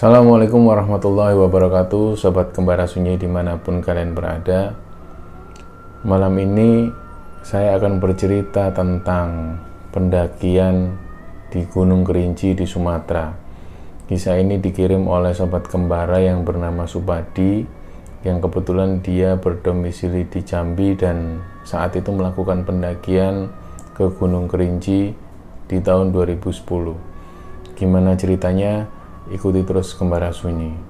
Assalamualaikum warahmatullahi wabarakatuh. Sobat Kembara Sunyi di mana pun kalian berada Malam ini saya akan bercerita tentang pendakian di Gunung Kerinci di Sumatera. Kisah ini dikirim oleh Sobat Kembara yang bernama Subadi Yang kebetulan dia berdomisili di Jambi dan saat itu melakukan pendakian ke Gunung Kerinci di tahun 2010 Gimana ceritanya? Ikuti terus Kembara Sunyi.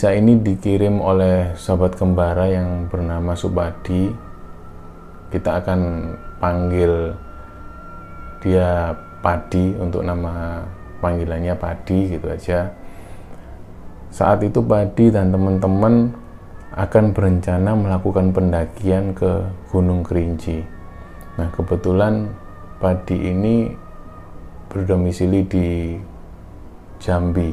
Kisah ini dikirim oleh sahabat kembara yang bernama Subadi. Kita akan panggil dia Padi untuk nama panggilannya Padi gitu aja. Saat itu Padi dan teman-teman akan berencana melakukan pendakian ke Gunung Kerinci. Nah, kebetulan Padi ini berdomisili di Jambi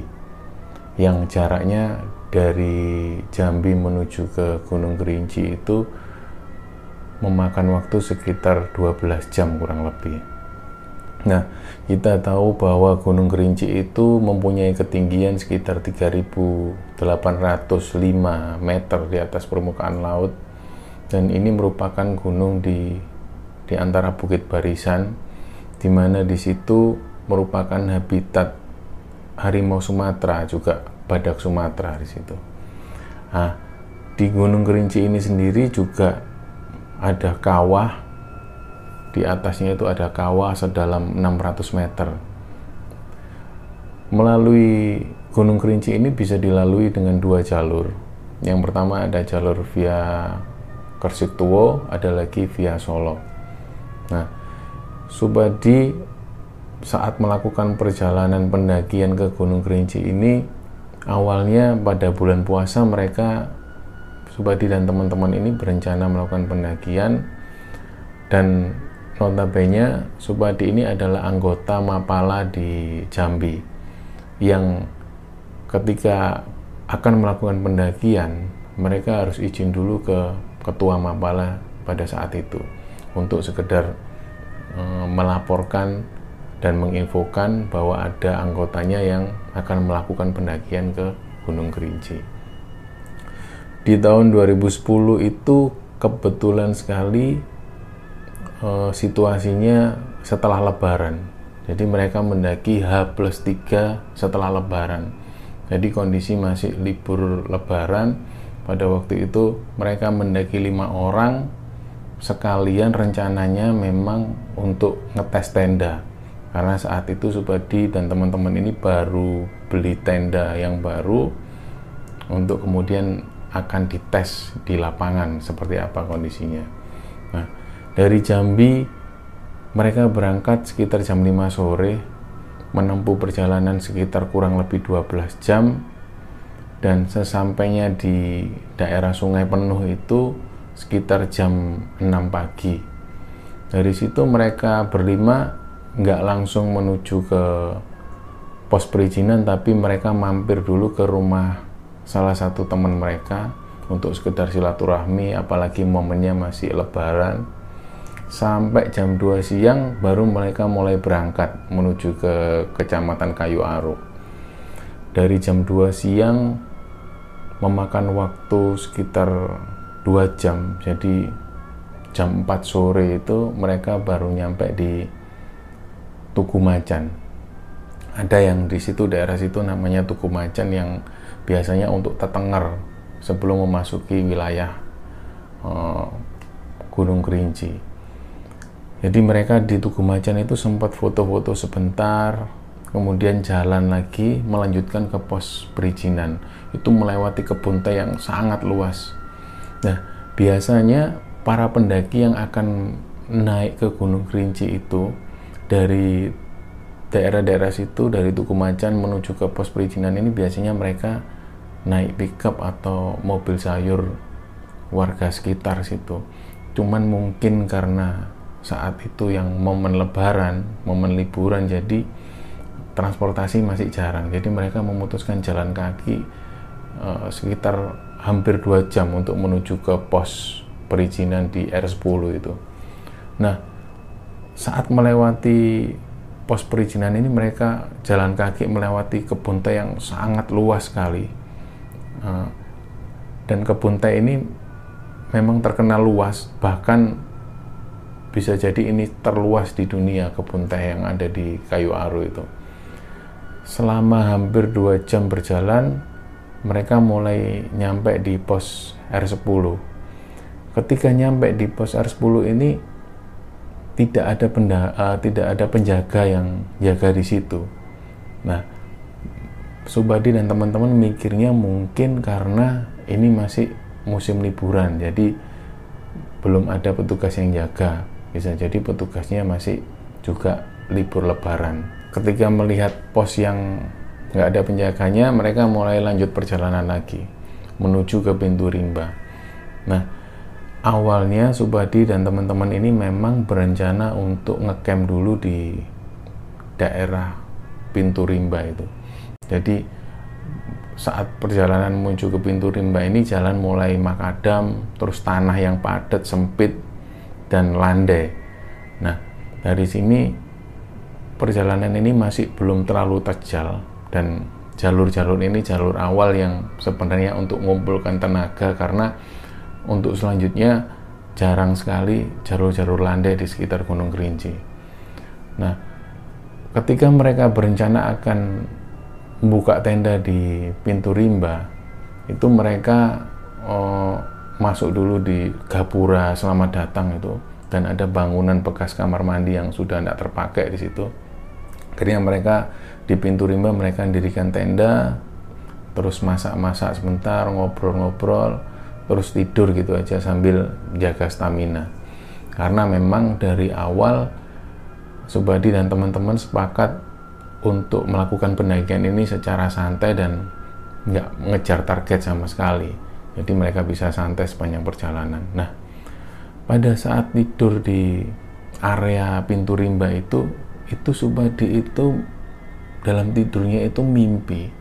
yang jaraknya dari Jambi menuju ke Gunung Kerinci itu memakan waktu sekitar 12 jam kurang lebih. Nah, kita tahu bahwa Gunung Kerinci itu mempunyai ketinggian sekitar 3805 meter di atas permukaan laut dan ini merupakan gunung di di antara bukit barisan di mana di situ merupakan habitat harimau Sumatera juga badak Sumatera di situ. Nah, di Gunung Kerinci ini sendiri juga ada kawah. Di atasnya itu ada kawah sedalam 600 meter. Melalui Gunung Kerinci ini bisa dilalui dengan dua jalur. Yang pertama ada jalur via Kersiktuwo, ada lagi via Solo. Nah, Subadi saat melakukan perjalanan pendakian ke Gunung Kerinci ini awalnya pada bulan puasa mereka Subadi dan teman-teman ini berencana melakukan pendakian. Dan notabene Subadi ini adalah anggota Mapala di Jambi yang ketika akan melakukan pendakian mereka harus izin dulu ke ketua Mapala pada saat itu untuk sekedar e, melaporkan dan menginfokan bahwa ada anggotanya yang akan melakukan pendakian ke Gunung Kerinci. Di tahun 2010 itu kebetulan sekali e, situasinya setelah lebaran. Jadi mereka mendaki H plus 3 setelah lebaran. Jadi kondisi masih libur lebaran. Pada waktu itu mereka mendaki lima orang sekalian rencananya memang untuk ngetes tenda karena saat itu Subadi dan teman-teman ini baru beli tenda yang baru untuk kemudian akan dites di lapangan seperti apa kondisinya. Nah, dari Jambi mereka berangkat sekitar jam 5 sore menempuh perjalanan sekitar kurang lebih 12 jam dan sesampainya di daerah Sungai Penuh itu sekitar jam 6 pagi. Dari situ mereka berlima nggak langsung menuju ke pos perizinan tapi mereka mampir dulu ke rumah salah satu teman mereka untuk sekedar silaturahmi apalagi momennya masih lebaran. Sampai jam 2 siang baru mereka mulai berangkat menuju ke kecamatan Kayu Aru dari jam 2 siang memakan waktu sekitar 2 jam jadi jam 4 sore itu mereka baru nyampe di Tugu Macan. Ada yang di situ daerah situ namanya Tugu Macan yang biasanya untuk tetenger sebelum memasuki wilayah uh, Gunung Kerinci. Jadi mereka di Tugu Macan itu sempat foto-foto sebentar, kemudian jalan lagi melanjutkan ke pos perizinan. Itu melewati kebun teh yang sangat luas. Nah, biasanya para pendaki yang akan naik ke Gunung Kerinci itu dari daerah-daerah situ dari Tugu Macan menuju ke pos perizinan ini biasanya mereka naik pickup atau mobil sayur warga sekitar situ. Cuman mungkin karena saat itu yang momen lebaran, momen liburan jadi transportasi masih jarang. Jadi mereka memutuskan jalan kaki uh, sekitar hampir dua jam untuk menuju ke pos perizinan di R10 itu. Nah, saat melewati pos perizinan ini mereka jalan kaki melewati kebun teh yang sangat luas sekali. Uh, dan kebun teh ini memang terkenal luas, bahkan bisa jadi ini terluas di dunia kebun teh yang ada di Kayu Aru itu. Selama hampir dua jam berjalan, mereka mulai nyampe di pos R10. Ketika nyampe di pos R10 ini tidak ada penda, uh, tidak ada penjaga yang jaga di situ. Nah, Subadi dan teman-teman mikirnya mungkin karena ini masih musim liburan, jadi belum ada petugas yang jaga. Bisa jadi petugasnya masih juga libur lebaran. Ketika melihat pos yang nggak ada penjaganya mereka mulai lanjut perjalanan lagi menuju ke pintu rimba. Nah awalnya Subadi dan teman-teman ini memang berencana untuk ngecamp dulu di daerah pintu rimba itu jadi saat perjalanan menuju ke pintu rimba ini jalan mulai makadam terus tanah yang padat sempit dan landai. Nah, dari sini perjalanan ini masih belum terlalu terjal dan jalur-jalur ini jalur awal yang sebenarnya untuk mengumpulkan tenaga karena untuk selanjutnya jarang sekali jalur-jalur landai di sekitar Gunung Kerinci. Nah, ketika mereka berencana akan membuka tenda di pintu rimba, itu mereka oh, masuk dulu di gapura selamat datang itu dan ada bangunan bekas kamar mandi yang sudah tidak terpakai di situ. Akhirnya mereka di pintu rimba mereka mendirikan tenda, terus masak-masak sebentar, ngobrol-ngobrol, terus tidur gitu aja sambil jaga stamina. Karena memang dari awal Subadi dan teman-teman sepakat untuk melakukan pendakian ini secara santai dan nggak mengejar target sama sekali jadi mereka bisa santai sepanjang perjalanan. Nah, pada saat tidur di area pintu rimba itu, itu Subadi itu dalam tidurnya itu mimpi.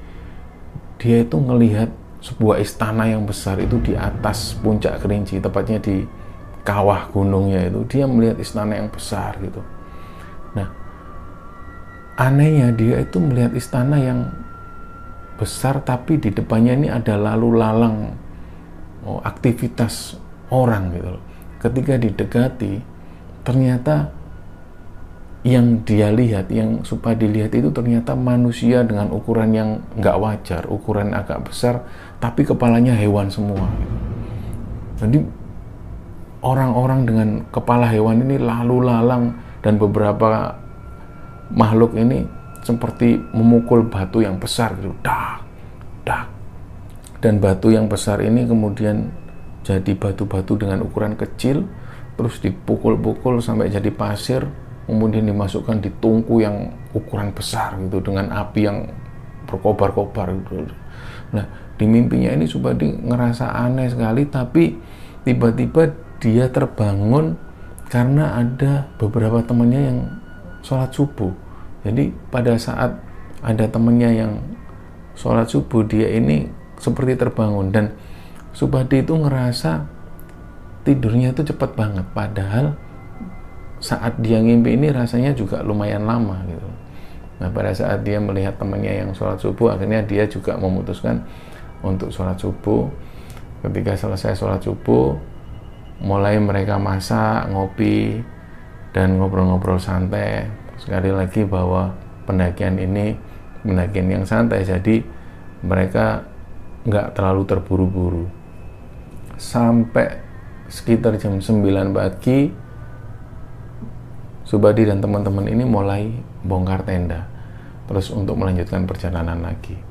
Dia itu melihat sebuah istana yang besar itu di atas puncak kerinci, tepatnya di kawah gunungnya itu. Dia melihat istana yang besar gitu. Nah, anehnya dia itu melihat istana yang besar tapi di depannya ini ada lalu lalang oh, aktivitas orang gitu. Ketika didekati, ternyata yang dia lihat, yang supaya dilihat itu ternyata manusia dengan ukuran yang nggak wajar, ukuran agak besar, tapi kepalanya hewan semua. Jadi orang-orang dengan kepala hewan ini lalu lalang dan beberapa makhluk ini seperti memukul batu yang besar gitu, dak, dak, dan batu yang besar ini kemudian jadi batu-batu dengan ukuran kecil terus dipukul-pukul sampai jadi pasir kemudian dimasukkan di tungku yang ukuran besar gitu dengan api yang berkobar-kobar gitu. Nah, di mimpinya ini Subadi ngerasa aneh sekali tapi tiba-tiba dia terbangun karena ada beberapa temannya yang sholat subuh. Jadi pada saat ada temannya yang sholat subuh dia ini seperti terbangun dan Subadi itu ngerasa tidurnya itu cepat banget padahal saat dia ngimpi ini rasanya juga lumayan lama gitu nah pada saat dia melihat temannya yang sholat subuh akhirnya dia juga memutuskan untuk sholat subuh. Ketika selesai sholat subuh mulai mereka masak ngopi dan ngobrol-ngobrol santai. Sekali lagi bahwa pendakian ini pendakian yang santai jadi mereka nggak terlalu terburu-buru. Sampai sekitar jam 9 pagi Subadi dan teman-teman ini mulai bongkar tenda. Terus untuk melanjutkan perjalanan lagi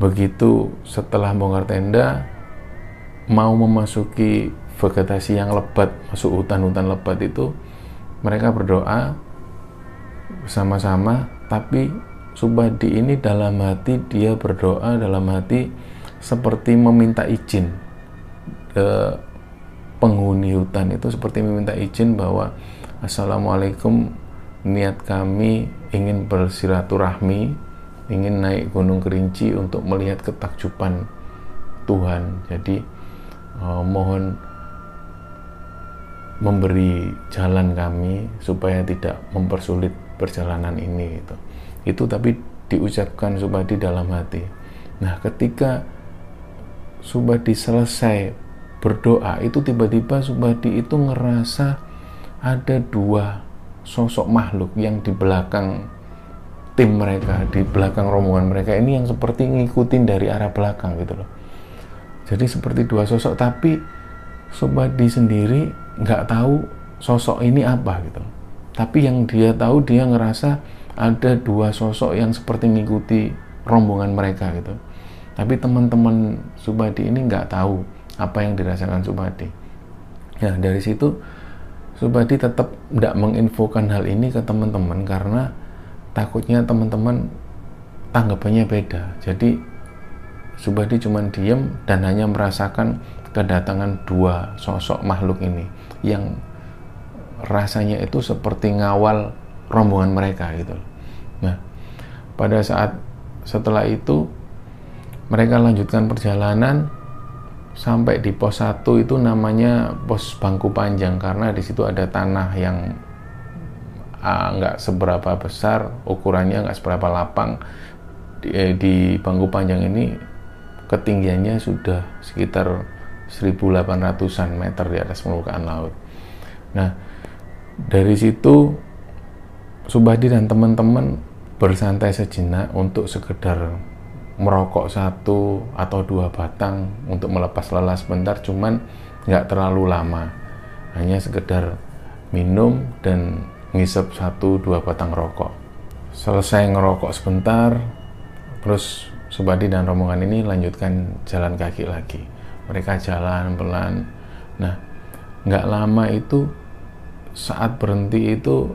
begitu setelah bongkar tenda mau memasuki vegetasi yang lebat masuk hutan-hutan lebat itu mereka berdoa bersama-sama tapi Subadi ini dalam hati dia berdoa dalam hati seperti meminta izin. Ke penghuni hutan itu seperti meminta izin bahwa Assalamualaikum niat kami ingin bersilaturahmi ingin naik Gunung Kerinci untuk melihat ketakjuban Tuhan. Jadi uh, mohon memberi jalan kami supaya tidak mempersulit perjalanan ini itu itu tapi diucapkan Subadi dalam hati. Nah ketika Subadi selesai berdoa itu tiba-tiba Subadi itu ngerasa ada dua sosok makhluk yang di belakang tim mereka, di belakang rombongan mereka ini yang seperti ngikutin dari arah belakang gitu loh. Jadi seperti dua sosok tapi Subadi sendiri nggak tahu sosok ini apa gitu. Tapi yang dia tahu dia ngerasa ada dua sosok yang seperti ngikuti rombongan mereka gitu. Tapi teman-teman Subadi ini nggak tahu apa yang dirasakan Subadi. Nah dari situ Subadi tetap tidak menginfokan hal ini ke teman-teman karena takutnya teman-teman tanggapannya beda. Jadi Subadi cuma diem dan hanya merasakan kedatangan dua sosok makhluk ini yang rasanya itu seperti ngawal rombongan mereka gitu. Nah, pada saat setelah itu mereka lanjutkan perjalanan sampai di pos 1 itu namanya pos bangku panjang karena di situ ada tanah yang uh, nggak seberapa besar ukurannya nggak seberapa lapang. Di, eh, di bangku panjang ini ketinggiannya sudah sekitar 1800-an meter di atas permukaan laut. Nah dari situ Subadi dan teman-teman bersantai sejenak untuk sekedar merokok satu atau dua batang untuk melepas lelah sebentar cuman nggak terlalu lama. Hanya sekedar minum dan ngisep satu dua batang rokok. Selesai ngerokok sebentar terus Subadi dan rombongan ini lanjutkan jalan kaki lagi. Mereka jalan pelan. Nah nggak lama itu saat berhenti itu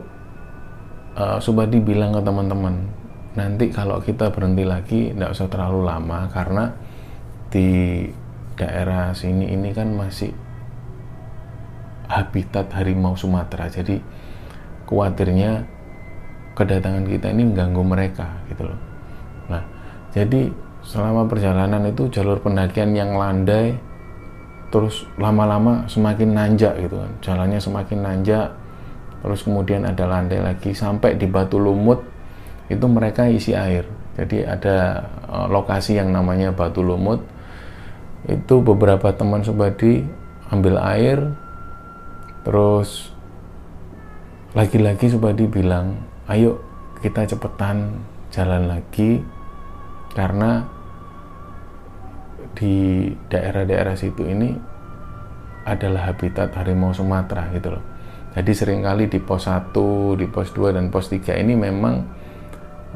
uh, Subadi bilang ke teman-teman nanti kalau kita berhenti lagi tidak usah terlalu lama karena di daerah sini ini kan masih habitat harimau Sumatera. Jadi khawatirnya kedatangan kita ini mengganggu mereka gitu loh nah jadi selama perjalanan itu jalur pendakian yang landai terus lama-lama semakin nanjak gitu kan jalannya semakin nanjak terus kemudian ada landai lagi sampai di Batu Lumut itu mereka isi air. Jadi ada uh, lokasi yang namanya Batu Lumut. Itu beberapa teman Subadi ambil air, terus lagi-lagi Subadi bilang, ayo kita cepetan jalan lagi karena di daerah-daerah situ ini adalah habitat harimau Sumatera gitu loh. Jadi sering kali di pos 1, di pos 2 dan pos 3 ini memang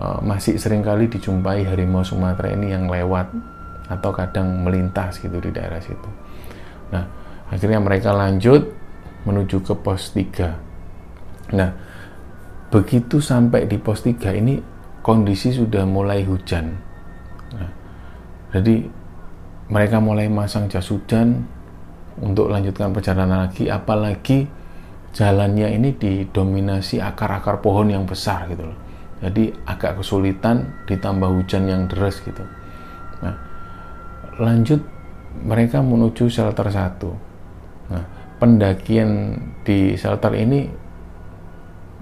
uh, masih sering kali dijumpai harimau Sumatera ini yang lewat atau kadang melintas gitu di daerah situ. Nah, akhirnya mereka lanjut menuju ke pos 3. Nah, begitu sampai di pos 3 ini kondisi sudah mulai hujan. Nah, jadi mereka mulai masang jas hujan untuk lanjutkan perjalanan lagi apalagi jalannya ini didominasi akar-akar pohon yang besar gitu loh. Jadi agak kesulitan ditambah hujan yang deras gitu. Nah lanjut mereka menuju shelter satu. Nah pendakian di shelter ini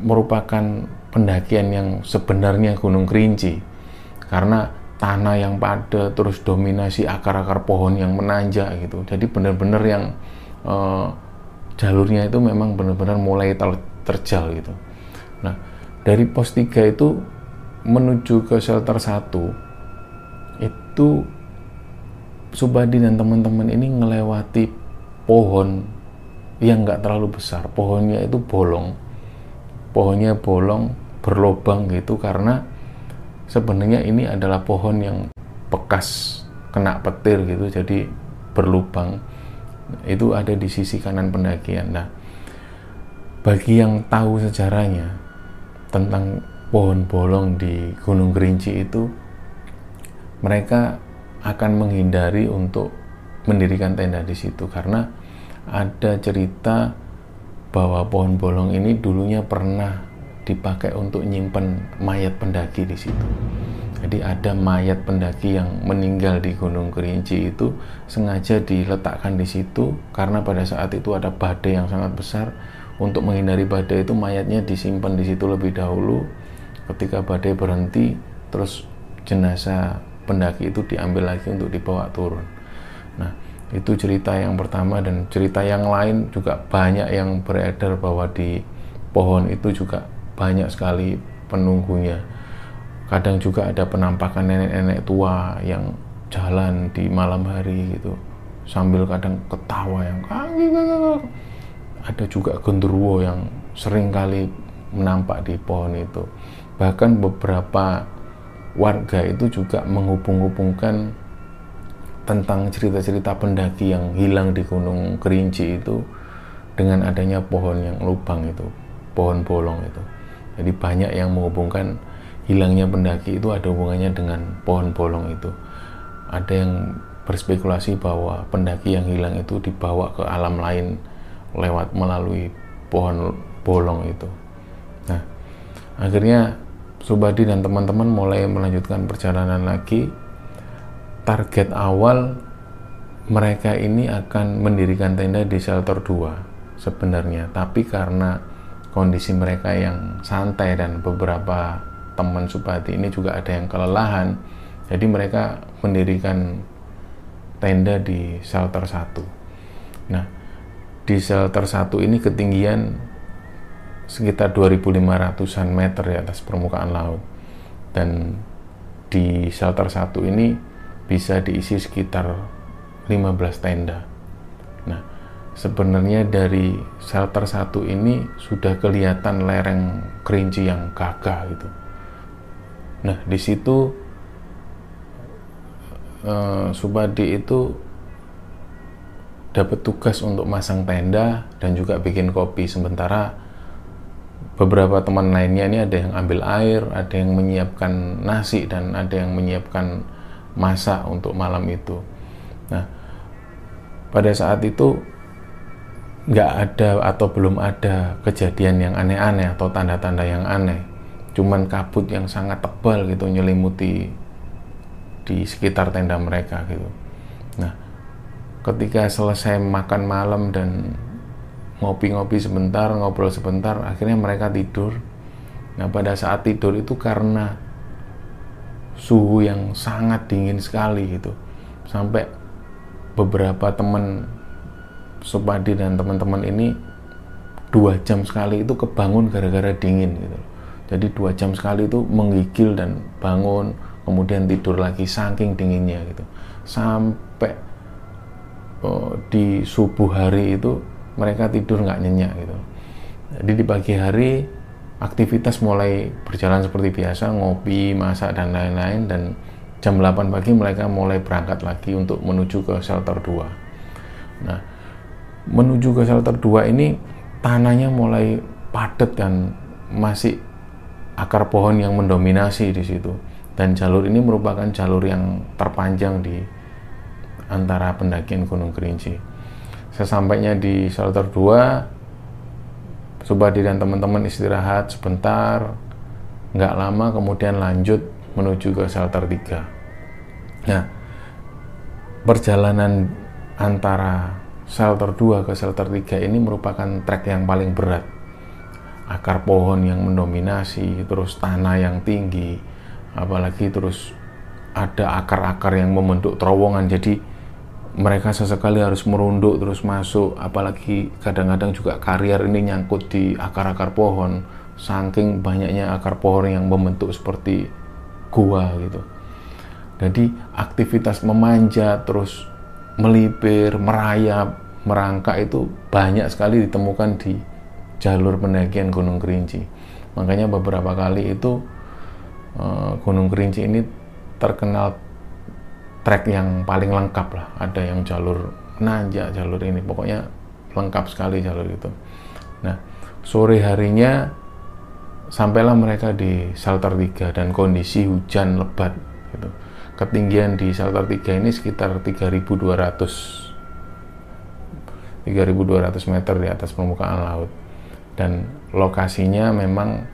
merupakan pendakian yang sebenarnya Gunung Kerinci. Karena tanah yang padat terus dominasi akar-akar pohon yang menanjak gitu. Jadi benar-benar yang uh, jalurnya itu memang benar-benar mulai ter terjal gitu. Nah dari pos 3 itu menuju ke shelter 1 itu Subadi dan teman-teman ini ngelewati pohon yang nggak terlalu besar. Pohonnya itu bolong pohonnya bolong berlobang gitu karena sebenarnya ini adalah pohon yang bekas kena petir gitu jadi berlubang. Itu ada di sisi kanan pendakian. Nah bagi yang tahu sejarahnya tentang pohon bolong di Gunung Kerinci itu mereka akan menghindari untuk mendirikan tenda di situ karena ada cerita bahwa pohon bolong ini dulunya pernah dipakai untuk nyimpen mayat pendaki di situ. Jadi ada mayat pendaki yang meninggal di Gunung Kerinci itu sengaja diletakkan di situ karena pada saat itu ada badai yang sangat besar. Untuk menghindari badai itu mayatnya disimpan di situ lebih dahulu. Ketika badai berhenti, terus jenazah pendaki itu diambil lagi untuk dibawa turun. Itu cerita yang pertama dan cerita yang lain juga banyak yang beredar bahwa di pohon itu juga banyak sekali penunggunya. Kadang juga ada penampakan nenek-nenek tua yang jalan di malam hari gitu sambil kadang ketawa yang ada juga genderuwo yang sering kali menampak di pohon itu. Bahkan beberapa warga itu juga menghubung-hubungkan tentang cerita-cerita pendaki yang hilang di Gunung Kerinci itu dengan adanya pohon yang lubang itu pohon bolong itu jadi banyak yang menghubungkan hilangnya pendaki itu ada hubungannya dengan pohon bolong itu. Ada yang berspekulasi bahwa pendaki yang hilang itu dibawa ke alam lain lewat melalui pohon bolong itu. Nah, akhirnya Subadi dan teman-teman mulai melanjutkan perjalanan lagi. Target awal mereka ini akan mendirikan tenda di shelter 2 sebenarnya, tapi karena kondisi mereka yang santai dan beberapa teman Supati ini juga ada yang kelelahan jadi mereka mendirikan tenda di shelter satu. Nah di shelter satu ini ketinggian sekitar 2500an meter di atas permukaan laut. Dan di shelter satu ini bisa diisi sekitar 15 tenda nah sebenarnya dari shelter satu ini sudah kelihatan lereng kerinci yang gagah gitu Nah, di situ uh, Subadi itu dapat tugas untuk masang tenda dan juga bikin kopi. Sementara beberapa teman lainnya ini ada yang ambil air, ada yang menyiapkan nasi dan ada yang menyiapkan masak untuk malam itu. Nah, pada saat itu nggak ada atau belum ada kejadian yang aneh-aneh atau tanda-tanda yang aneh cuman kabut yang sangat tebal gitu nyelimuti di sekitar tenda mereka gitu. Nah, ketika selesai makan malam dan ngopi-ngopi sebentar, ngobrol sebentar, akhirnya mereka tidur. Nah, pada saat tidur itu karena suhu yang sangat dingin sekali gitu. Sampai beberapa teman Supadi dan teman-teman ini dua jam sekali itu kebangun gara-gara dingin gitu. Jadi dua jam sekali itu menggigil dan bangun kemudian tidur lagi saking dinginnya gitu. Sampai oh, di subuh hari itu mereka tidur nggak nyenyak gitu. Jadi di pagi hari aktivitas mulai berjalan seperti biasa ngopi masak dan lain-lain dan jam 8 pagi mereka mulai berangkat lagi untuk menuju ke shelter 2 nah menuju ke shelter 2 ini tanahnya mulai padat dan masih akar pohon yang mendominasi di situ dan jalur ini merupakan jalur yang terpanjang di antara pendakian Gunung Kerinci. Sesampainya di shelter 2, Subadi dan teman-teman istirahat sebentar, nggak lama kemudian lanjut menuju ke shelter 3. Nah, perjalanan antara shelter 2 ke shelter 3 ini merupakan trek yang paling berat akar pohon yang mendominasi, terus tanah yang tinggi, apalagi terus ada akar-akar yang membentuk terowongan. Jadi mereka sesekali harus merunduk terus masuk, apalagi kadang-kadang juga karier ini nyangkut di akar-akar pohon, saking banyaknya akar pohon yang membentuk seperti gua gitu. Jadi aktivitas memanjat terus melipir, merayap, merangkak itu banyak sekali ditemukan di jalur pendakian Gunung Kerinci. Makanya beberapa kali itu uh, Gunung Kerinci ini terkenal trek yang paling lengkap lah. Ada yang jalur nanjak, jalur ini, pokoknya lengkap sekali jalur itu. Nah, sore harinya sampailah mereka di shelter 3 dan kondisi hujan lebat gitu. Ketinggian di shelter 3 ini sekitar 3200 3200 meter di atas permukaan laut dan lokasinya memang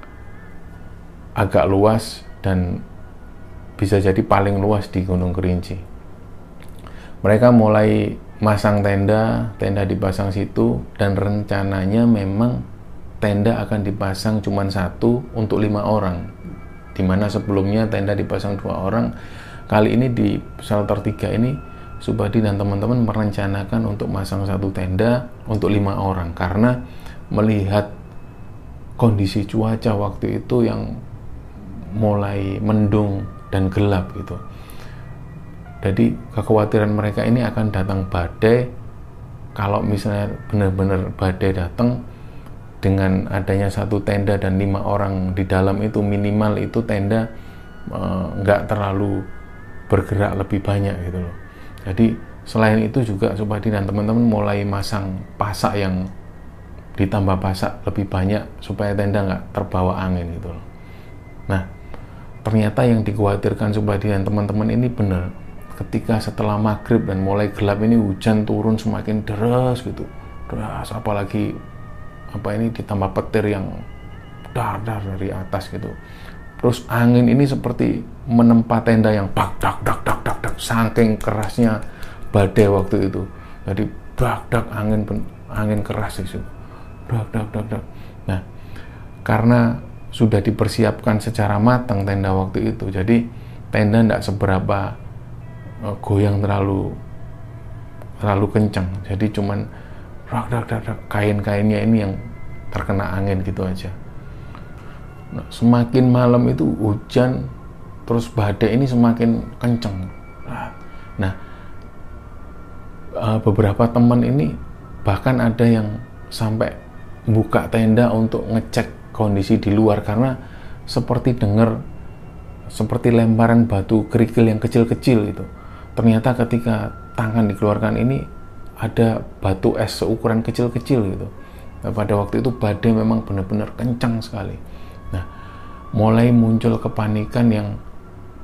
agak luas dan bisa jadi paling luas di Gunung Kerinci. Mereka mulai masang tenda, tenda dipasang situ dan rencananya memang tenda akan dipasang cuma satu untuk lima orang di mana sebelumnya tenda dipasang dua orang kali ini di shelter tiga ini Subadi dan teman-teman merencanakan untuk masang satu tenda untuk lima orang karena melihat kondisi cuaca waktu itu yang mulai mendung dan gelap gitu jadi kekhawatiran mereka ini akan datang badai kalau misalnya benar-benar badai datang dengan adanya satu tenda dan lima orang di dalam itu minimal itu tenda eh, nggak uh, terlalu bergerak lebih banyak gitu loh. Jadi selain itu juga Subadi dan teman-teman mulai masang pasak yang ditambah pasak lebih banyak supaya tenda nggak terbawa angin gitu loh. Nah ternyata yang dikhawatirkan Subadi dan teman-teman ini benar ketika setelah maghrib dan mulai gelap ini hujan turun semakin deras gitu deras apalagi apa ini ditambah petir yang dar-dar dari atas gitu. Terus angin ini seperti menempa tenda yang dak dak dak dak dak dak saking kerasnya badai waktu itu. Jadi dak dak angin angin keras itu. Dak dak dak dak. Nah, karena sudah dipersiapkan secara matang tenda waktu itu. Jadi tenda tidak seberapa uh, goyang terlalu terlalu kencang. Jadi cuman rak rak kain-kainnya ini yang terkena angin gitu aja nah, semakin malam itu hujan terus badai ini semakin kenceng nah, nah uh, beberapa teman ini bahkan ada yang sampai buka tenda untuk ngecek kondisi di luar karena seperti dengar seperti lemparan batu kerikil yang kecil-kecil itu ternyata ketika tangan dikeluarkan ini ada batu es seukuran kecil-kecil gitu. Nah, pada waktu itu badai memang benar-benar kencang sekali. Nah, mulai muncul kepanikan yang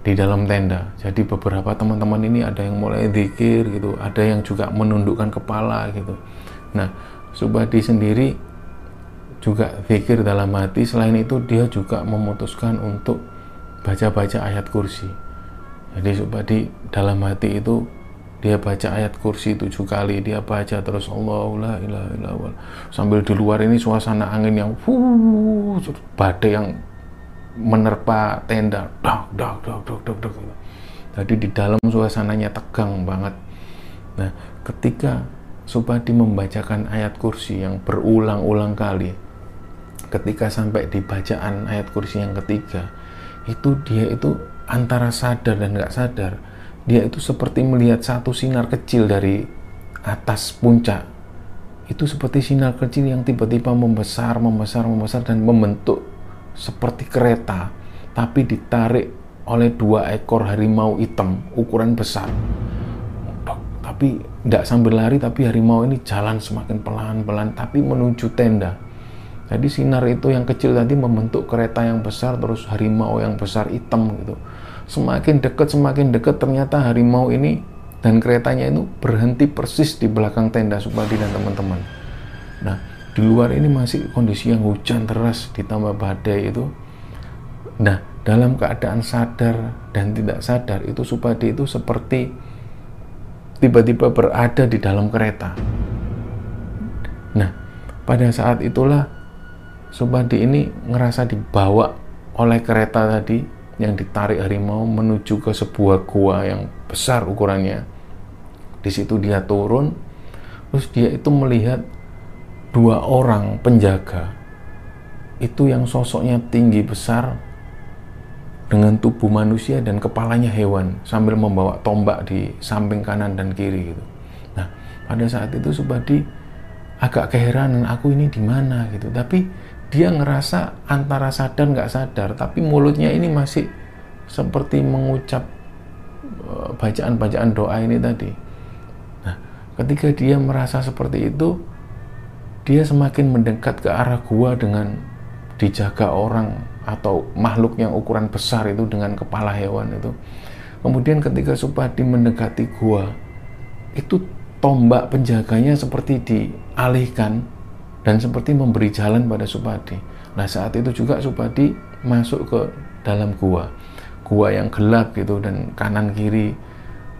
di dalam tenda. Jadi beberapa teman-teman ini ada yang mulai zikir gitu, ada yang juga menundukkan kepala gitu. Nah, Subadi sendiri juga zikir dalam hati. Selain itu dia juga memutuskan untuk baca-baca ayat kursi. Jadi Subadi dalam hati itu dia baca ayat kursi tujuh kali dia baca terus Allah la ilaha illallah sambil di luar ini suasana angin yang wuh, badai yang menerpa tenda dak dak dak dak dak dak jadi di dalam suasananya tegang banget nah ketika Subadi membacakan ayat kursi yang berulang-ulang kali ketika sampai di bacaan ayat kursi yang ketiga itu dia itu antara sadar dan nggak sadar. Dia itu seperti melihat satu sinar kecil dari atas puncak. Itu seperti sinar kecil yang tiba-tiba membesar, membesar, membesar dan membentuk seperti kereta tapi ditarik oleh dua ekor harimau hitam ukuran besar. Tapi tidak sambil lari tapi harimau ini jalan semakin pelan-pelan tapi menuju tenda jadi sinar itu yang kecil tadi membentuk kereta yang besar terus harimau yang besar hitam gitu semakin dekat semakin dekat ternyata harimau ini dan keretanya itu berhenti persis di belakang tenda Supadi dan teman-teman. Nah, di luar ini masih kondisi yang hujan deras ditambah badai itu. Nah, dalam keadaan sadar dan tidak sadar itu Supadi itu seperti tiba-tiba berada di dalam kereta. Nah, pada saat itulah Supadi ini ngerasa dibawa oleh kereta tadi yang ditarik harimau menuju ke sebuah gua yang besar ukurannya. Di situ dia turun, terus dia itu melihat dua orang penjaga itu yang sosoknya tinggi besar dengan tubuh manusia dan kepalanya hewan sambil membawa tombak di samping kanan dan kiri gitu. Nah, pada saat itu Subadi agak keheranan aku ini di mana gitu. Tapi dia ngerasa antara sadar nggak sadar tapi mulutnya ini masih seperti mengucap eh, bacaan-bacaan doa ini tadi. Nah ketika dia merasa seperti itu dia semakin mendekat ke arah gua dengan dijaga orang atau makhluk yang ukuran besar itu dengan kepala hewan itu. Kemudian ketika Supadi mendekati gua itu tombak penjaganya seperti dialihkan dan seperti memberi jalan pada Supadi. Nah saat itu juga Supadi masuk ke dalam gua, gua yang gelap gitu dan kanan kiri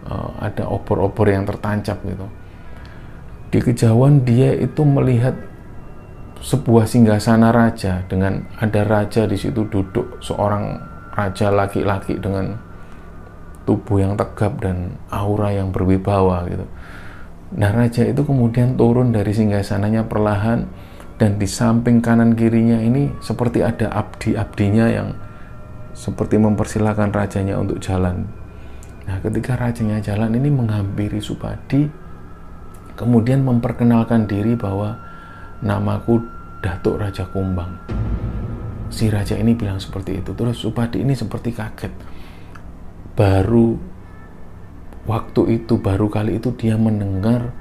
uh, ada obor-obor yang tertancap gitu. Di kejauhan dia itu melihat sebuah singgasana raja dengan ada raja di situ duduk seorang raja laki-laki dengan tubuh yang tegap dan aura yang berwibawa gitu. Nah raja itu kemudian turun dari singgasananya perlahan dan di samping kanan kirinya ini seperti ada abdi-abdinya yang seperti mempersilahkan rajanya untuk jalan. Nah ketika rajanya jalan ini menghampiri Supadi kemudian memperkenalkan diri bahwa namaku Datuk Raja Kumbang. Si raja ini bilang seperti itu. Terus Supadi ini seperti kaget. Baru waktu itu baru kali itu dia mendengar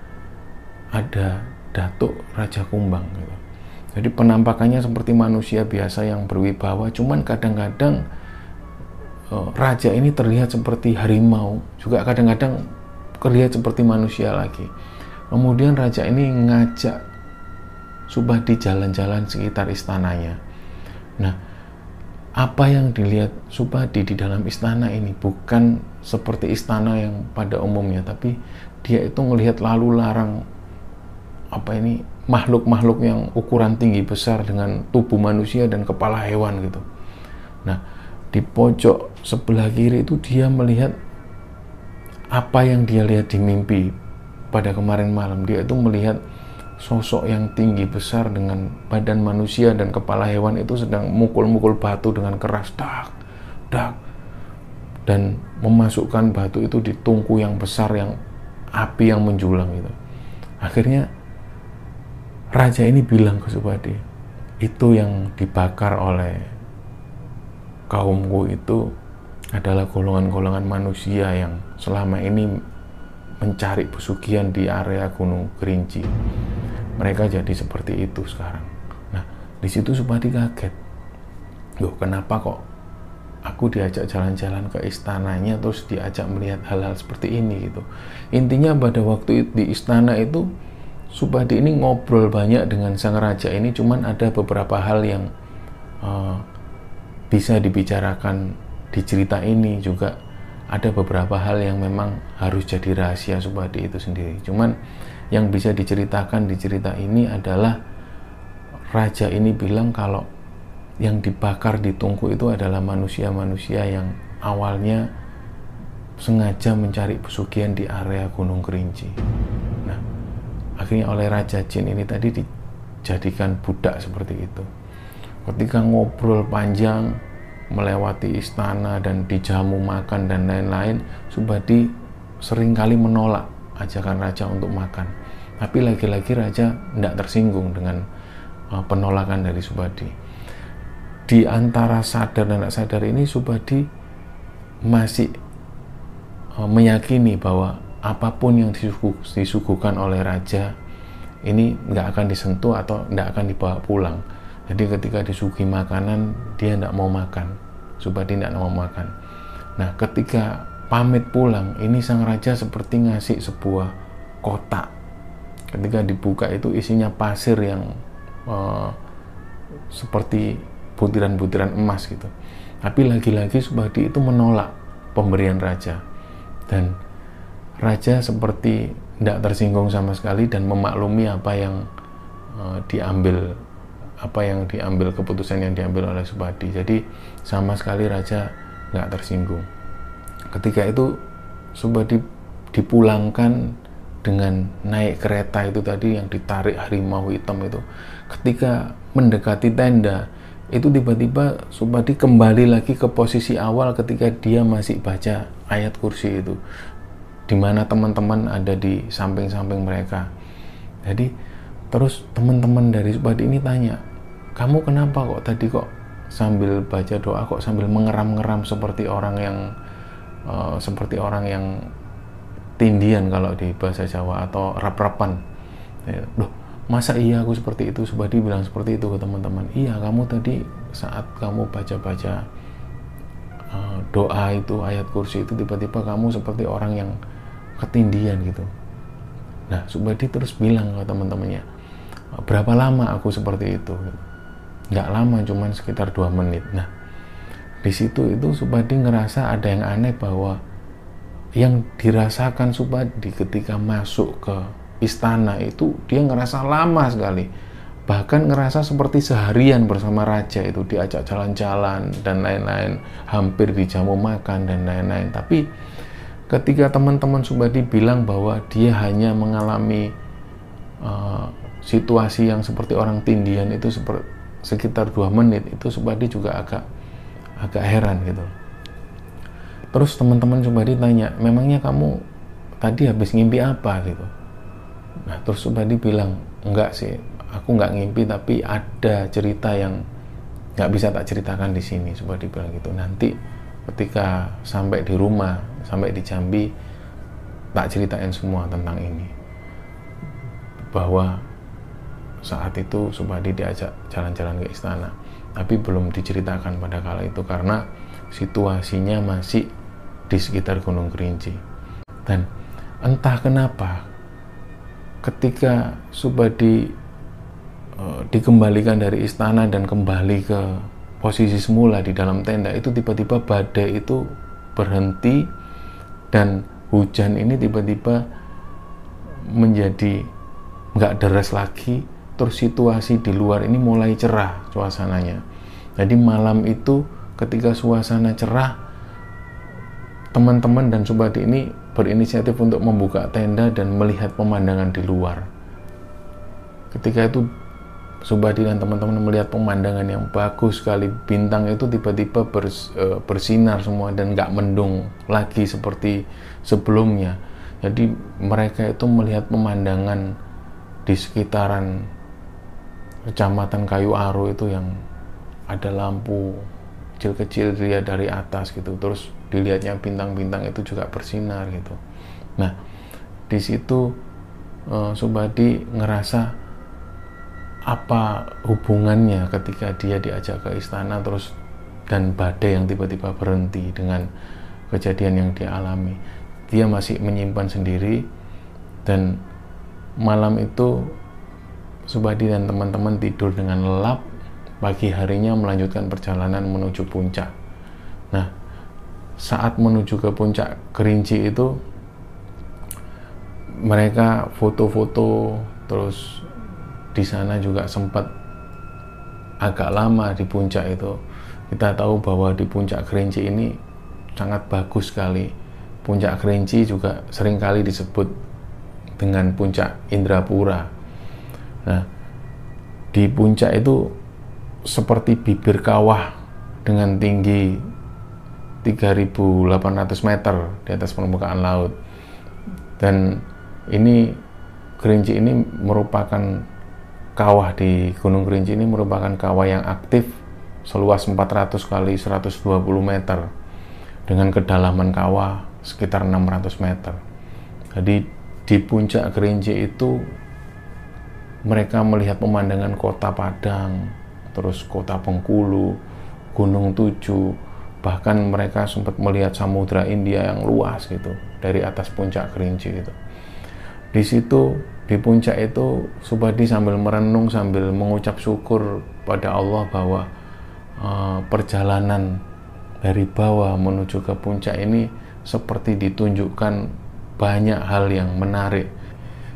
ada datuk Raja Kumbang gitu. Jadi penampakannya seperti manusia biasa yang berwibawa, cuman kadang-kadang uh, raja ini terlihat seperti harimau, juga kadang-kadang terlihat seperti manusia lagi. Kemudian raja ini ngajak Subadi jalan-jalan sekitar istananya. Nah, apa yang dilihat Supadi di dalam istana ini bukan seperti istana yang pada umumnya, tapi dia itu melihat lalu larang apa ini makhluk-makhluk yang ukuran tinggi besar dengan tubuh manusia dan kepala hewan gitu. Nah, di pojok sebelah kiri itu dia melihat apa yang dia lihat di mimpi pada kemarin malam. Dia itu melihat sosok yang tinggi besar dengan badan manusia dan kepala hewan itu sedang mukul-mukul batu dengan keras dak dak dan memasukkan batu itu di tungku yang besar yang api yang menjulang itu. Akhirnya raja ini bilang ke Subadi itu yang dibakar oleh kaumku itu adalah golongan-golongan manusia yang selama ini mencari pesugihan di area Gunung Kerinci mereka jadi seperti itu sekarang. Nah di situ Supadi kaget. Loh kenapa kok aku diajak jalan-jalan ke istananya terus diajak melihat hal-hal seperti ini gitu. Intinya pada waktu di istana itu Supadi ini ngobrol banyak dengan sang raja ini cuman ada beberapa hal yang uh, bisa dibicarakan di cerita ini juga. Ada beberapa hal yang memang harus jadi rahasia Supadi itu sendiri. Cuman yang bisa diceritakan di cerita ini adalah raja ini bilang kalau yang dibakar di tungku itu adalah manusia-manusia yang awalnya sengaja mencari pesugihan di area Gunung Kerinci. Nah, akhirnya oleh Raja Jin ini tadi dijadikan budak seperti itu. Ketika ngobrol panjang, melewati istana dan dijamu makan dan lain-lain, Subadi sering kali menolak ajakan raja untuk makan. Tapi lagi-lagi raja tidak tersinggung dengan uh, penolakan dari Subadi. Di antara sadar dan tidak sadar ini Subadi masih uh, meyakini bahwa apa pun yang disuguh, disuguhkan oleh raja ini nggak akan disentuh atau tidak akan dibawa pulang. Jadi ketika disuguhi makanan dia tidak mau makan. Subadi tidak mau makan. Nah ketika pamit pulang, ini sang raja seperti ngasih sebuah kotak. Ketika dibuka itu isinya pasir yang uh, seperti butiran-butiran emas gitu. Tapi lagi-lagi Subadi itu menolak pemberian raja. Dan raja seperti tidak tersinggung sama sekali dan memaklumi apa yang uh, diambil apa yang diambil keputusan yang diambil oleh Subadi. Jadi sama sekali raja nggak tersinggung ketika itu Subadi dipulangkan dengan naik kereta itu tadi yang ditarik harimau hitam itu ketika mendekati tenda itu tiba-tiba Subadi kembali lagi ke posisi awal ketika dia masih baca ayat kursi itu. Di mana teman-teman ada di samping-samping mereka. Jadi terus teman-teman dari Subadi ini tanya kamu kenapa kok tadi kok sambil baca doa kok sambil mengeram-ngeram seperti orang yang uh, seperti orang yang tindian kalau di bahasa Jawa atau rap-rapan? Ya, loh masa iya aku seperti itu? Subadi bilang seperti itu ke teman-teman. Iya kamu tadi saat kamu baca-baca uh, doa itu ayat kursi itu tiba-tiba kamu seperti orang yang ketindian gitu. Nah Subadi terus bilang ke teman-temannya berapa lama aku seperti itu? Nggak lama cuman sekitar dua menit. Nah di situ itu Subadi ngerasa ada yang aneh bahwa yang dirasakan Subadi ketika masuk ke istana itu dia ngerasa lama sekali. Bahkan ngerasa seperti seharian bersama raja itu diajak jalan-jalan dan lain-lain hampir dijamu makan dan lain-lain. Tapi ketika teman-teman Subadi bilang bahwa dia hanya mengalami uh, situasi yang seperti orang tindian itu seperti sekitar dua menit itu Subadi juga agak agak heran gitu. Terus teman-teman Subadi tanya memangnya kamu tadi habis ngimpi apa? gitu nah terus Subadi bilang enggak sih aku nggak ngimpi tapi ada cerita yang nggak bisa tak ceritakan di sini Subadi bilang gitu. Nanti ketika sampai di rumah sampai di Jambi tak ceritain semua tentang ini. Bahwa saat itu Subadi diajak jalan-jalan ke istana tapi belum diceritakan pada kala itu karena situasinya masih di sekitar Gunung Kerinci. Dan entah kenapa ketika Subadi e, dikembalikan dari istana dan kembali ke posisi semula di dalam tenda itu tiba-tiba badai itu berhenti dan hujan ini tiba-tiba menjadi nggak deras lagi terus situasi di luar ini mulai cerah suasananya. Jadi malam itu ketika suasana cerah, teman-teman dan Subadi ini berinisiatif untuk membuka tenda dan melihat pemandangan di luar. Ketika itu Subadi dan teman-teman melihat pemandangan yang bagus sekali, bintang itu tiba-tiba bers, e, bersinar semua dan nggak mendung lagi seperti sebelumnya. Jadi mereka itu melihat pemandangan di sekitaran kecamatan Kayu Aro itu yang ada lampu kecil-kecil dia dari atas gitu terus dilihatnya bintang-bintang itu juga bersinar gitu. Nah di situ uh, Subadi ngerasa apa hubungannya ketika dia diajak ke istana terus dan badai yang tiba-tiba berhenti dengan kejadian yang dia alami. Dia masih menyimpan sendiri dan malam itu Subadi dan teman-teman tidur dengan lelap, pagi harinya melanjutkan perjalanan menuju puncak. Nah, saat menuju ke puncak Kerinci itu, mereka foto-foto, terus di sana juga sempat agak lama di puncak itu. Kita tahu bahwa di puncak Kerinci ini sangat bagus sekali. Puncak Kerinci juga sering kali disebut dengan puncak Indrapura Nah, di puncak itu seperti bibir kawah dengan tinggi 3.800 meter di atas permukaan laut. Dan ini Kerinci ini merupakan kawah di Gunung Kerinci ini merupakan kawah yang aktif seluas 400 kali 120 meter dengan kedalaman kawah sekitar 600 meter. Jadi di puncak Kerinci itu mereka melihat pemandangan kota Padang, terus kota Bengkulu, Gunung Tujuh, bahkan mereka sempat melihat samudra India yang luas gitu dari atas puncak Kerinci gitu. Di situ di puncak itu Subadi sambil merenung sambil mengucap syukur pada Allah bahwa uh, perjalanan dari bawah menuju ke puncak ini seperti ditunjukkan banyak hal yang menarik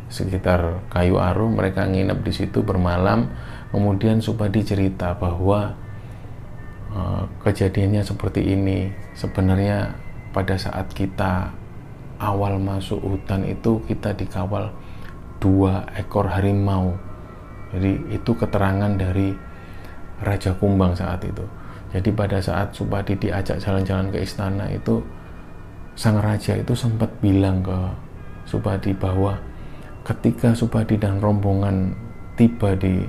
sekitar Kayu Arum mereka nginep di situ bermalam kemudian Supadi cerita bahwa uh, kejadiannya seperti ini sebenarnya pada saat kita awal masuk hutan itu kita dikawal dua ekor harimau. Jadi itu keterangan dari Raja Kumbang saat itu. Jadi pada saat Supadi diajak jalan-jalan ke istana itu sang raja itu sempat bilang ke Supadi bahwa ketika Subadi dan rombongan tiba di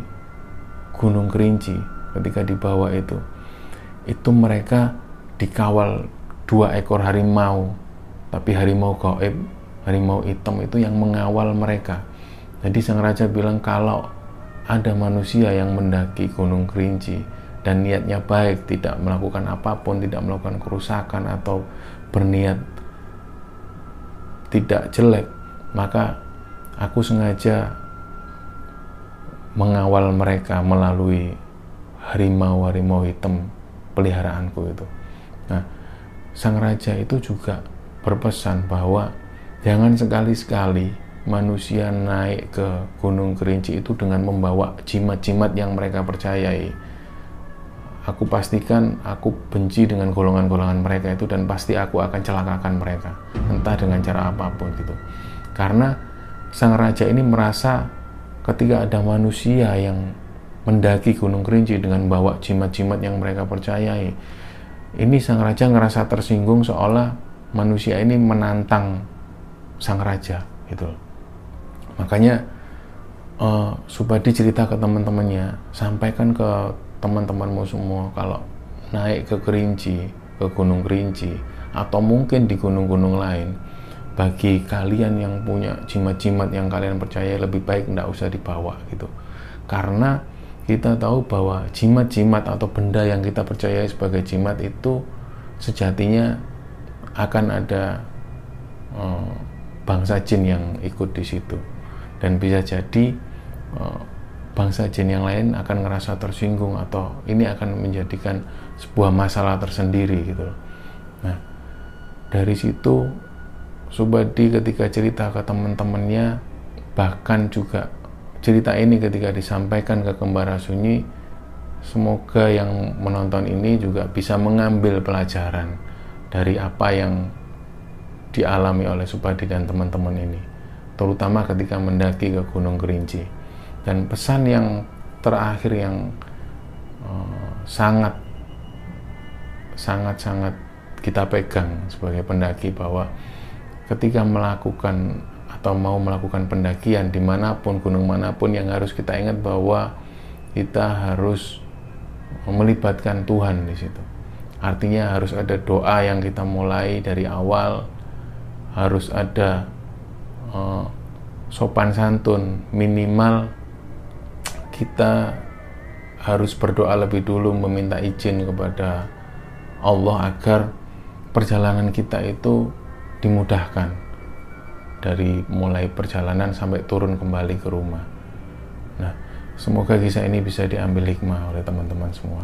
Gunung Kerinci, ketika dibawa itu itu mereka dikawal dua ekor harimau. Tapi harimau gaib harimau hitam itu yang mengawal mereka. Jadi sang raja bilang kalau ada manusia yang mendaki gunung kerinci dan niatnya baik tidak melakukan apa pun tidak melakukan kerusakan atau berniat tidak jelek maka aku sengaja mengawal mereka melalui harimau-harimau hitam peliharaanku itu. Nah, sang raja itu juga berpesan bahwa jangan sekali-sekali manusia naik ke Gunung Kerinci itu dengan membawa jimat-jimat yang mereka percayai. Aku pastikan aku benci dengan golongan-golongan mereka itu dan pasti aku akan celakakan mereka, entah dengan cara apa pun gitu. Karena sang raja ini merasa ketika ada manusia yang mendaki Gunung Kerinci dengan bawa jimat-jimat yang mereka percayai, ini sang raja ngerasa tersinggung seolah manusia ini menantang sang raja gitu. Makanya uh, Subadi cerita ke teman-temannya, sampaikan ke teman-temanmu semua kalau naik ke Kerinci, ke Gunung Kerinci atau mungkin di gunung-gunung lain bagi kalian yang punya jimat-jimat yang kalian percaya lebih baik tidak usah dibawa gitu karena kita tahu bahwa jimat-jimat atau benda yang kita percaya sebagai jimat itu sejatinya akan ada uh, bangsa jin yang ikut di situ. Dan bisa jadi uh, bangsa jin yang lain akan ngerasa tersinggung atau ini akan menjadikan sebuah masalah tersendiri gitu Nah, dari situ Subadi ketika cerita ke teman-temannya bahkan juga cerita ini ketika disampaikan ke Kembara Sunyi semoga yang menonton ini juga bisa mengambil pelajaran dari apa yang dialami oleh Subadi dan teman-teman ini terutama ketika mendaki ke Gunung Kerinci. Dan pesan yang terakhir yang uh, sangat sangat sangat kita pegang sebagai pendaki bahwa ketika melakukan atau mau melakukan pendakian di mana pun gunung mana pun yang harus kita ingat bahwa kita harus melibatkan Tuhan di situ. Artinya harus ada doa yang kita mulai dari awal, harus ada uh, sopan santun minimal kita harus berdoa lebih dulu meminta izin kepada Allah agar perjalanan kita itu dimudahkan dari mulai perjalanan sampai turun kembali ke rumah. Nah, semoga kisah ini bisa diambil hikmah oleh teman-teman semua.